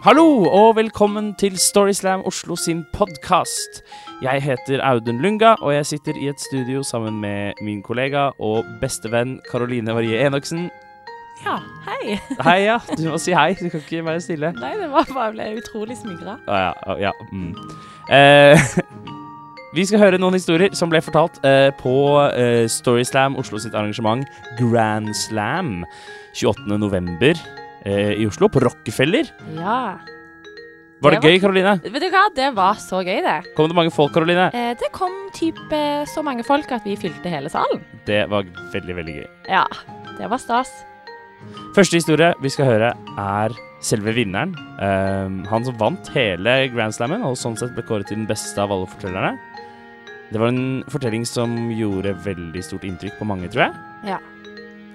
Hallo og velkommen til Storyslam Oslo sin podkast. Jeg heter Audun Lunga, og jeg sitter i et studio sammen med min kollega og bestevenn Karoline Marie Enoksen. Ja, hei. Hei, ja. Du må si hei. Du kan ikke være stille. Nei, det var bare ble utrolig smigra. Ah, ja. ja. Mm. Eh, vi skal høre noen historier som ble fortalt eh, på eh, Storyslam Oslo sitt arrangement Grand Slam 28. eh, i Oslo, på Rockefeller. Ja. Var det Det var- gøy, Karoline? Vet du hva, det var så gøy, det. Kom det mange folk, Karoline? Eh, det kom type så mange folk at vi fylte hele salen. Det var veldig, veldig gøy. Ja, det var stas. Første historie vi skal høre, er selve vinneren. Um, han som vant hele Grand Slammen, og sånn sett ble kåret til den beste av alle fortellerne. Det var en fortelling som gjorde veldig stort inntrykk på mange, tror jeg. Ja.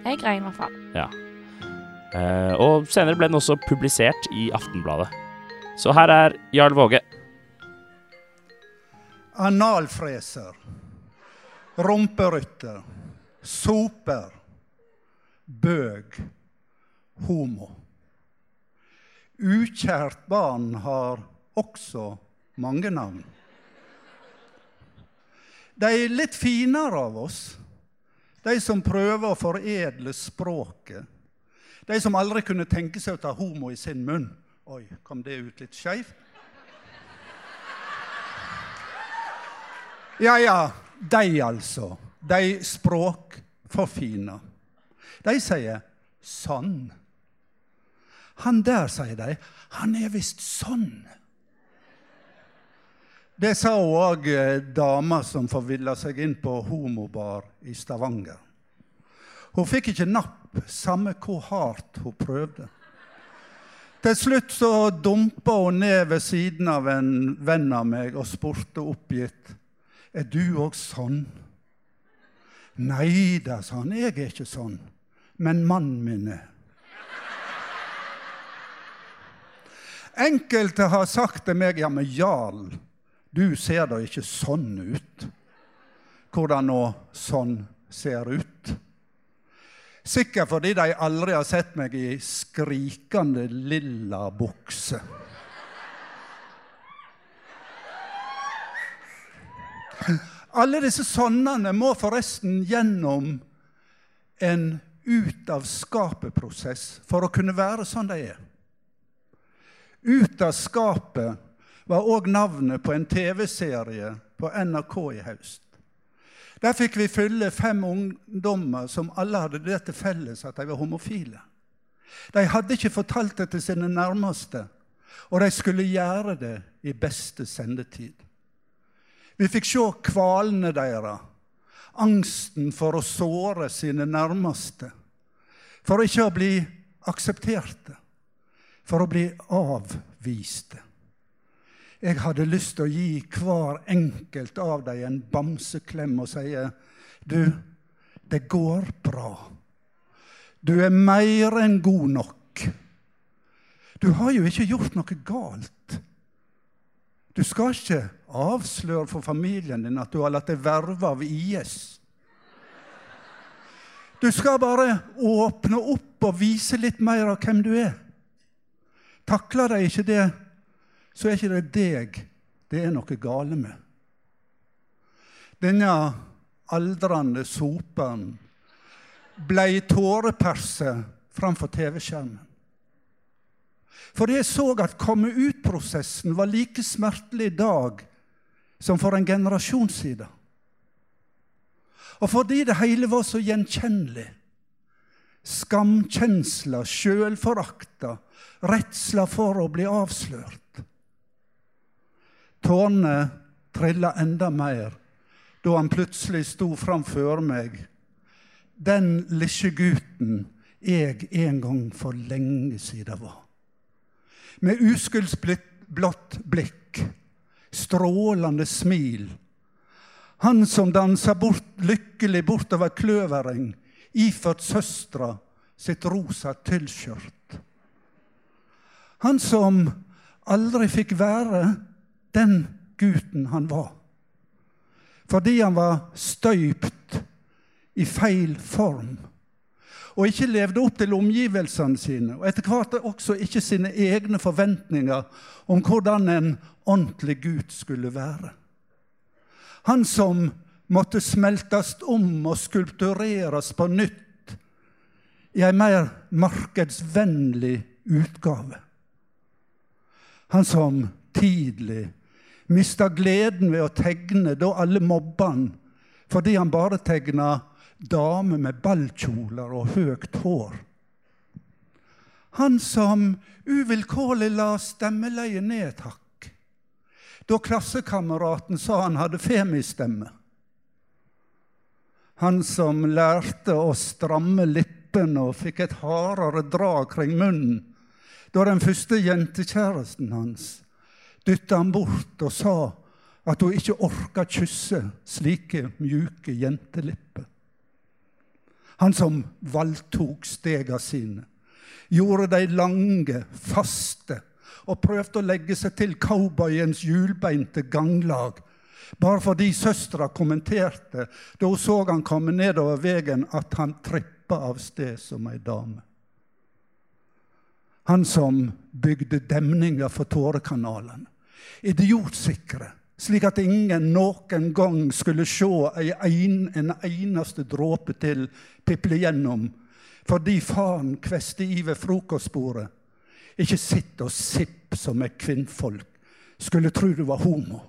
Jeg grein i hvert fall. Eh, og senere ble den også publisert i Aftenbladet. Så her er Jarl Våge. Analfreser. Rumperytter. Soper. Bøg. Homo. Ukjært barn har også mange navn. De litt finere av oss, de som prøver å foredle språket, de som aldri kunne tenke seg å ta homo i sin munn Oi, kom det ut litt skeivt? Ja, ja, de altså. De språkforfina. De sier sånn. Han der, sier de, han er visst sånn. Det sa òg dama som forvilla seg inn på homobar i Stavanger. Hun fikk ikke napp, samme hvor hardt hun prøvde. Til slutt så dumpa hun ned ved siden av en venn av meg og spurte oppgitt er du òg sånn. Nei da, sa han, jeg er ikke sånn, men mannen min er. Enkelte har sagt til meg ja, men Jarl, du ser da ikke sånn ut. Hvordan nå sånn ser ut? Sikkert fordi de aldri har sett meg i skrikende lilla bukse. Alle disse sånnene må forresten gjennom en ut-av-skapet-prosess for å kunne være sånn de er. Ut av skapet var òg navnet på en TV-serie på NRK i høst. Der fikk vi fylle fem ungdommer som alle hadde det til felles at de var homofile. De hadde ikke fortalt det til sine nærmeste, og de skulle gjøre det i beste sendetid. Vi fikk se kvalene deres, angsten for å såre sine nærmeste, for ikke å bli aksepterte, for å bli avviste. Jeg hadde lyst til å gi hver enkelt av dem en bamseklem og si du, det går bra. Du er mer enn god nok. Du har jo ikke gjort noe galt. Du skal ikke avsløre for familien din at du har latt deg verve av IS. Du skal bare åpne opp og vise litt mer av hvem du er. Takler de ikke det, så er ikke det deg det er noe gale med. Denne aldrende soperen blei tåreperse framfor TV-skjermen. For jeg så at komme ut-prosessen var like smertelig i dag som for en generasjon siden. Og fordi det hele var så gjenkjennelig skamkjensler, sjølforakta, redsla for å bli avslørt. Tårene trilla enda mer da han plutselig sto framfor meg. Den lille gutten jeg en gang for lenge siden var. Med uskyldsblått blikk, strålende smil. Han som dansa bort, lykkelig bortover kløvereng, iført søstera sitt rosa tyllskjørt. Han som aldri fikk være den gutten han var. Fordi han var støypt i feil form. og ikke levde opp til omgivelsene sine, og etter hvert også ikke sine egne forventninger om hvordan en ordentlig Gud skulle være. Han som måtte smeltes om og skulptureres på nytt i en mer markedsvennlig utgave. Han som tidlig mista gleden ved å tegne da alle mobba han fordi han bare tegna damer med ballkjoler og høyt hår. Han som uvilkårlig la stemmeleiet ned et hakk da klassekameraten sa han hadde femistemme. Han som lærte å stramme lippene og fikk et hardere drag kring munnen da den første jentekjæresten hans dytta han bort og sa at hun ikke orka kysse slike mjuke jentelipper. Han som valgtok stega sine, gjorde de lange, faste og prøvde å legge seg til cowboyens hjulbeinte ganglag. Bare fordi søstera kommenterte da hun så han komme nedover veien, at han trippa av sted som ei dame. Han som bygde demninger for tårekanalene. Idiotsikre, slik at ingen noen gang skulle se en, en eneste dråpe til piple gjennom, fordi faren kveste i ved frokostbordet ikke sitt og sipp som et kvinnfolk skulle tro du var homo.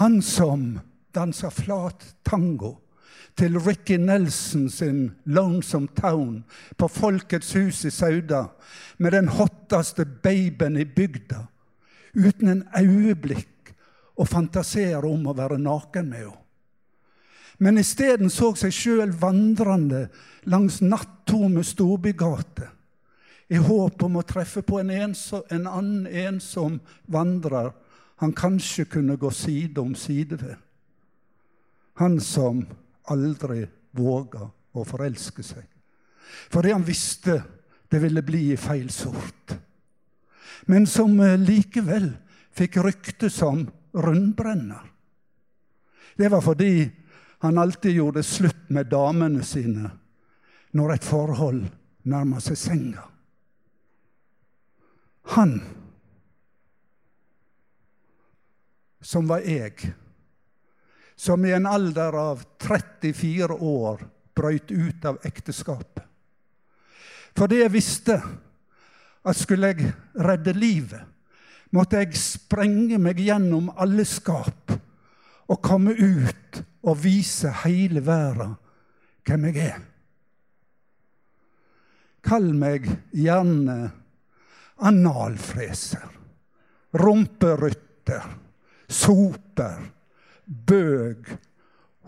Han som dansa flat tango til Ricky Nelson sin Lonesome Town på Folkets hus i Sauda med den hotteste babyen i bygda, uten en øyeblikk å fantasere om å være naken med henne. Men isteden så seg sjøl vandrende langs natttomme storbygater i håp om å treffe på en, ensom, en annen ensom vandrer han kanskje kunne gå side om side ved. Han som aldri våga å forelske seg. Fordi han visste det ville bli i feil sort. Men som eh, likevel fikk rykte som rundbrenner. Det var fordi han alltid gjorde slutt med damene sine når et forhold nærma seg senga. Han som var jeg, som i en alder av 34 år brøyt ut av ekteskapet. Fordi jeg visste at skulle jeg redde livet, måtte jeg sprenge meg gjennom alle skap og komme ut og vise hele verden hvem jeg er. Kall meg gjerne analfreser, rumperytter, soper, bøg,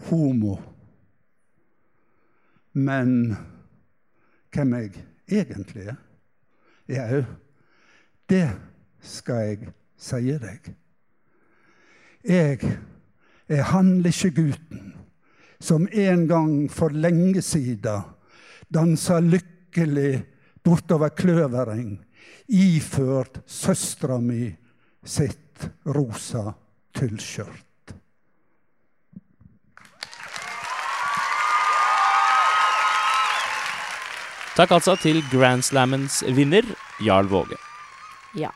homo. Men hvem jeg egentlig er? Jau, det skal jeg si deg. Jeg er gutten som en gang for lenge siden dansa lykkelig bortover Kløvereng iført søstera mi sitt rosa tyllskjørt. Takk altså til Grand Slammens vinner, Jarl Våge. Ja.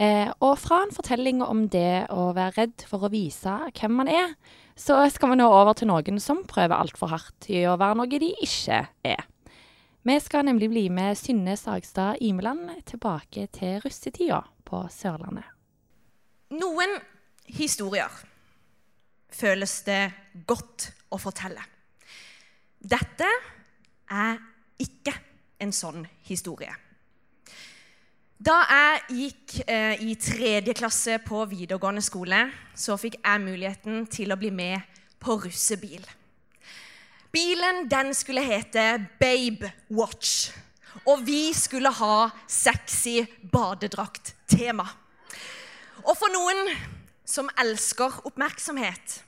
Eh, og fra en fortelling om det å være redd for å vise hvem man er, så skal vi nå over til noen som prøver altfor hardt i å være noe de ikke er. Vi skal nemlig bli med Synne Sagstad Imeland tilbake til russetida på Sørlandet. Noen historier føles det godt å fortelle. Dette er ikke en sånn historie. Da jeg gikk eh, i tredje klasse på videregående skole, så fikk jeg muligheten til å bli med på russebil. Bilen den skulle hete Babe Watch. Og vi skulle ha sexy badedrakt-tema. Og for noen som elsker oppmerksomhet,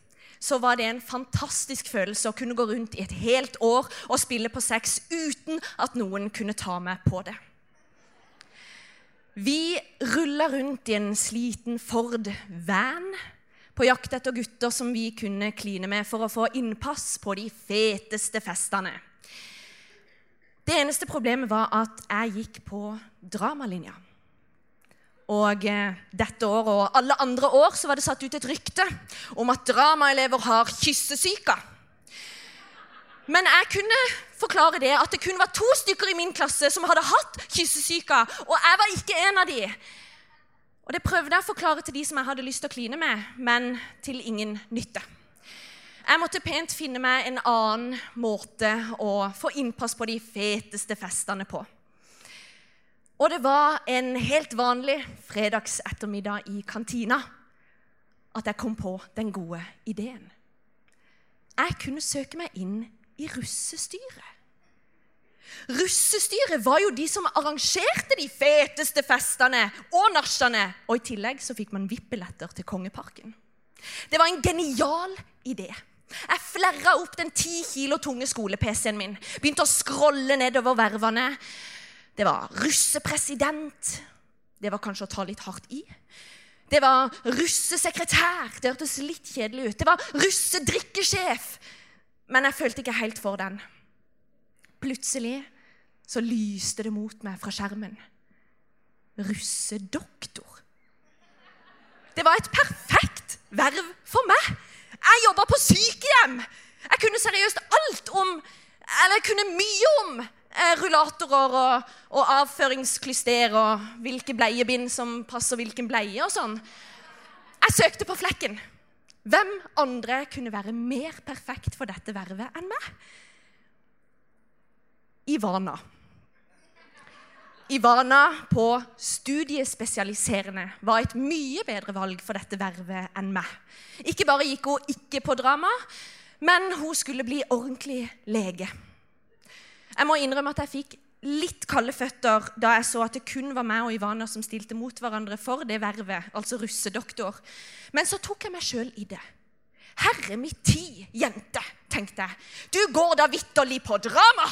så var det en fantastisk følelse å kunne gå rundt i et helt år og spille på sex uten at noen kunne ta meg på det. Vi rulla rundt i en sliten Ford van på jakt etter gutter som vi kunne kline med for å få innpass på de feteste festene. Det eneste problemet var at jeg gikk på dramalinja. Og eh, dette året og alle andre år så var det satt ut et rykte om at dramaelever har kyssesyke. Men jeg kunne forklare det at det kun var to stykker i min klasse som hadde hatt kyssesyke, og jeg var ikke en av de. Og det prøvde jeg å forklare til de som jeg hadde lyst til å kline med, men til ingen nytte. Jeg måtte pent finne meg en annen måte å få innpass på de feteste festene på. Og det var en helt vanlig fredagsettermiddag i kantina at jeg kom på den gode ideen. Jeg kunne søke meg inn i russestyret. Russestyret var jo de som arrangerte de feteste festene og nachene. Og i tillegg så fikk man VIP-billetter til Kongeparken. Det var en genial idé. Jeg flerra opp den ti kilo tunge skole-PC-en min, begynte å scrolle nedover vervene. Det var russepresident. Det var kanskje å ta litt hardt i. Det var russesekretær. Det hørtes litt kjedelig ut. Det var russedrikkesjef. Men jeg følte ikke helt for den. Plutselig så lyste det mot meg fra skjermen. Russedoktor. Det var et perfekt verv for meg. Jeg jobba på sykehjem. Jeg kunne seriøst alt om Eller jeg kunne mye om rullatorer og, og avføringsklyster og hvilke bleiebind som passer hvilken bleie og sånn. Jeg søkte på flekken. Hvem andre kunne være mer perfekt for dette vervet enn meg? Ivana. Ivana på studiespesialiserende var et mye bedre valg for dette vervet enn meg. Ikke bare gikk hun ikke på drama, men hun skulle bli ordentlig lege. Jeg må innrømme at jeg fikk litt kalde føtter da jeg så at det kun var meg og Ivana som stilte mot hverandre for det vervet, altså russedoktor. Men så tok jeg meg sjøl i det. Herre mitt tid, jente, tenkte jeg. Du går da vitterlig på drama!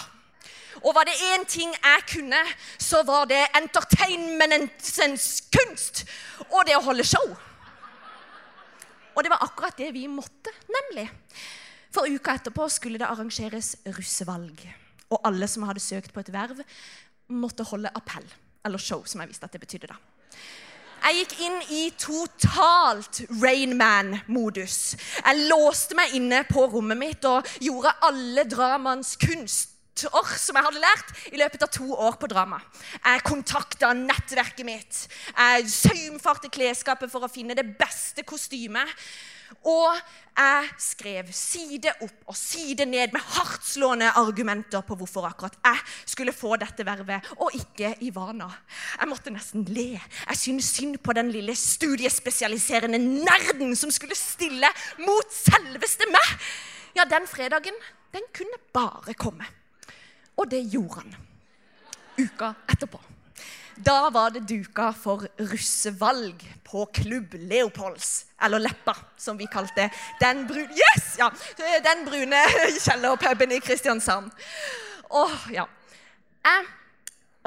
Og var det én ting jeg kunne, så var det entertainmentens kunst og det å holde show. Og det var akkurat det vi måtte, nemlig. For uka etterpå skulle det arrangeres russevalg. Og alle som hadde søkt på et verv, måtte holde appell. Eller show, som jeg visste at det betydde da. Jeg gikk inn i totalt Rainman-modus. Jeg låste meg inne på rommet mitt og gjorde alle dramaens kunst som jeg hadde lært i løpet av to år på drama. Jeg kontakta nettverket mitt. Jeg saumfarte klesskapet for å finne det beste kostymet. Og jeg skrev side opp og side ned med hardtslående argumenter på hvorfor akkurat jeg skulle få dette vervet, og ikke Ivana. Jeg måtte nesten le. Jeg syntes synd på den lille studiespesialiserende nerden som skulle stille mot selveste meg. Ja, den fredagen, den kunne bare komme. Og det gjorde han. Uka etterpå. Da var det duka for russevalg på Klubb Leopolds, eller Leppa, som vi kalte den brune Yes! Ja, den brune kjellerpuben i Kristiansand. Åh, ja. Jeg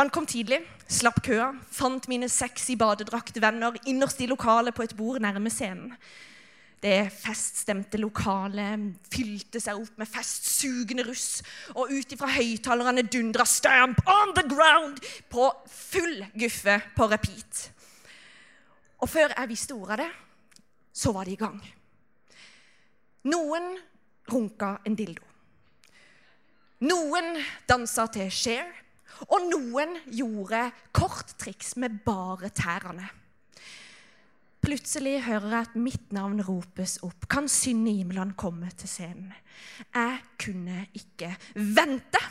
ankom tidlig, slapp køa, fant mine sexy badedraktvenner innerst i lokalet på et bord nærme scenen. Det feststemte lokalet fylte seg opp med festsugende russ, og ut ifra høyttalerne dundra 'Stamp on the ground' på full guffe på repeat. Og før jeg visste ordet av det, så var de i gang. Noen runka en dildo. Noen dansa til Cher, og noen gjorde korttriks med bare tærne. Plutselig hører jeg at mitt navn ropes opp. Kan Synne Imeland komme til scenen? Jeg kunne ikke vente.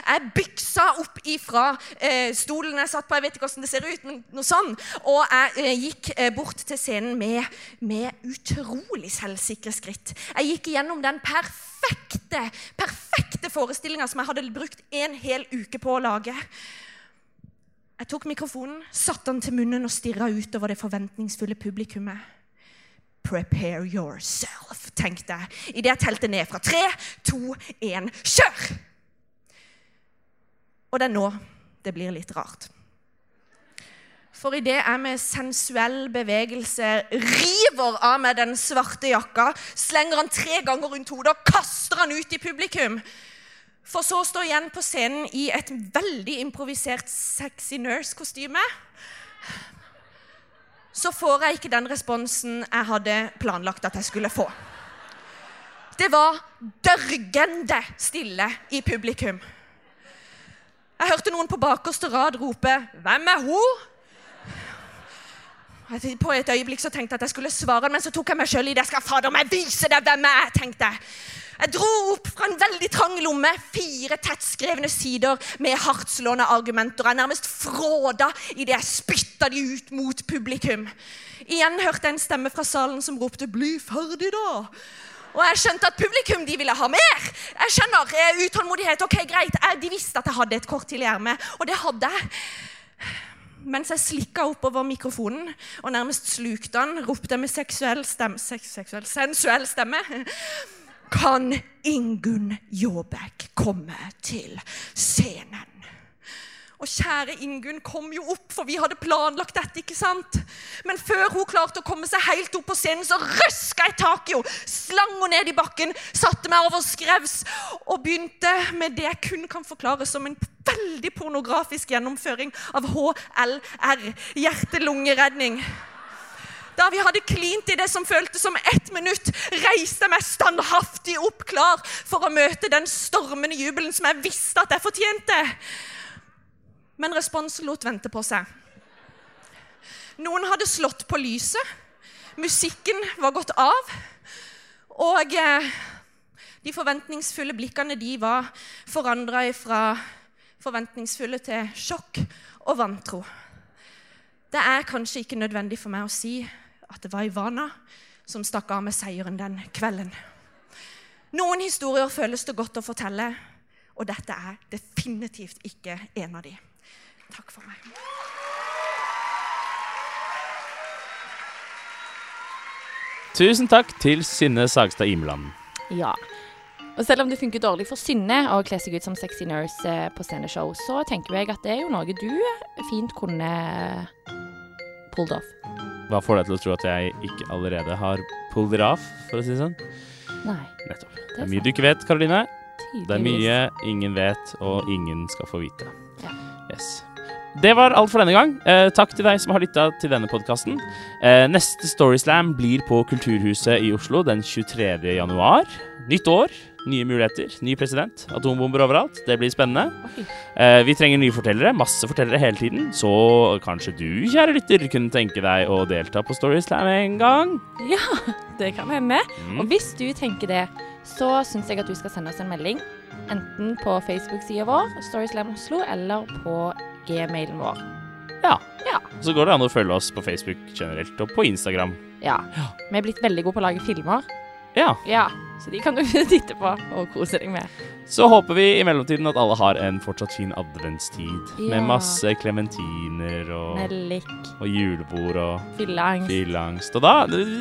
Jeg byksa opp ifra eh, stolen jeg satt på, jeg vet ikke hvordan det ser ut, men noe sånn. Og jeg eh, gikk eh, bort til scenen med, med utrolig selvsikre skritt. Jeg gikk gjennom den perfekte, perfekte forestillinga som jeg hadde brukt en hel uke på å lage. Jeg tok mikrofonen, satte den til munnen og stirra utover det forventningsfulle publikummet. Prepare yourself, tenkte jeg idet jeg telte ned fra tre, to, én, kjør! Og det er nå det blir litt rart. For idet jeg med sensuell bevegelse river av meg den svarte jakka, slenger han tre ganger rundt hodet og kaster han ut i publikum, For så å stå igjen på scenen i et veldig improvisert sexy nurse-kostyme. Så får jeg ikke den responsen jeg hadde planlagt at jeg skulle få. Det var dørgende stille i publikum. Jeg hørte noen på bakerste rad rope 'Hvem er hun?' På et øyeblikk så tenkte jeg at jeg skulle svare, men så tok jeg meg sjøl i det. 'Jeg skal fader meg vise deg hvem jeg er', tenkte jeg. Jeg dro opp fra en veldig trang lomme fire tettskrevne sider med hardtslående argumenter. Jeg nærmest fråda idet jeg spytta de ut mot publikum. Igjen hørte jeg en stemme fra salen som ropte 'Bli ferdig, da'. Og jeg skjønte at publikum de ville ha mer. Jeg skjønner eh, utålmodighet. ok, greit. Jeg, de visste at jeg hadde et kort til i ermet, og det hadde jeg. Mens jeg slikka oppover mikrofonen og nærmest slukte den, ropte jeg med seksuell stemme, seksuell, sensuell stemme Kan Ingunn Jåbæk komme til scenen? Og kjære Ingunn kom jo opp, for vi hadde planlagt dette. ikke sant? Men før hun klarte å komme seg helt opp på scenen, så røska jeg tak i henne, slang henne ned i bakken, satte meg over skrevs og begynte med det jeg kun kan forklare som en veldig pornografisk gjennomføring av HLR, hjerte-lungeredning. Da vi hadde klint i det som føltes som ett minutt, reiste jeg meg standhaftig opp, klar for å møte den stormende jubelen som jeg visste at jeg fortjente. Men responsen lot vente på seg. Noen hadde slått på lyset. Musikken var gått av. Og eh, de forventningsfulle blikkene de var forandra fra forventningsfulle til sjokk og vantro. Det er kanskje ikke nødvendig for meg å si at det var Ivana som stakk av med seieren den kvelden. Noen historier føles det godt å fortelle, og dette er definitivt ikke en av de. Takk for meg. Tusen takk til Synne Sagstad Imeland. Ja. Og selv om det funker dårlig for Synne å kle seg ut som sexy nurse eh, på sceneshow, så tenker jeg at det er jo noe du fint kunne pulled off. Hva får deg til å tro at jeg ikke allerede har pulled it off, for å si det sånn? Nei. Nettopp. Det er mye du ikke vet, Karoline. Det er mye ingen vet, og ingen skal få vite. Ja. Yes. Det var alt for denne gang. Eh, takk til deg som har lytta til denne podkasten. Eh, neste Storyslam blir på Kulturhuset i Oslo den 23. januar. Nytt år, nye muligheter, ny president, atombomber overalt. Det blir spennende. Eh, vi trenger nye fortellere, masse fortellere hele tiden. Så kanskje du, kjære lytter, kunne tenke deg å delta på Storyslam en gang? Ja, det kan hende. Mm. Og hvis du tenker det, så syns jeg at du skal sende oss en melding. Enten på Facebook-sida vår, Storyslam Oslo, eller på gmailen vår. Ja. Ja. Så går det an å følge oss på Facebook generelt, og på Instagram. ja. Vi er blitt veldig gode på å lage filmer. Ja. Ja, Så de kan du titte på og kose deg med. Så håper vi i mellomtiden at alle har en fortsatt fin adventstid. Ja. Med masse klementiner og, Nellik, og julebord og fylleangst. fylleangst. Og da,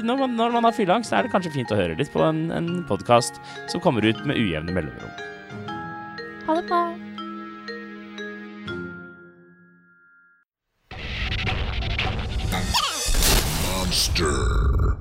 når man, når man har fylleangst, er det kanskje fint å høre litt på en, en podkast som kommer ut med ujevne mellomrom. Ha det bra. Monster.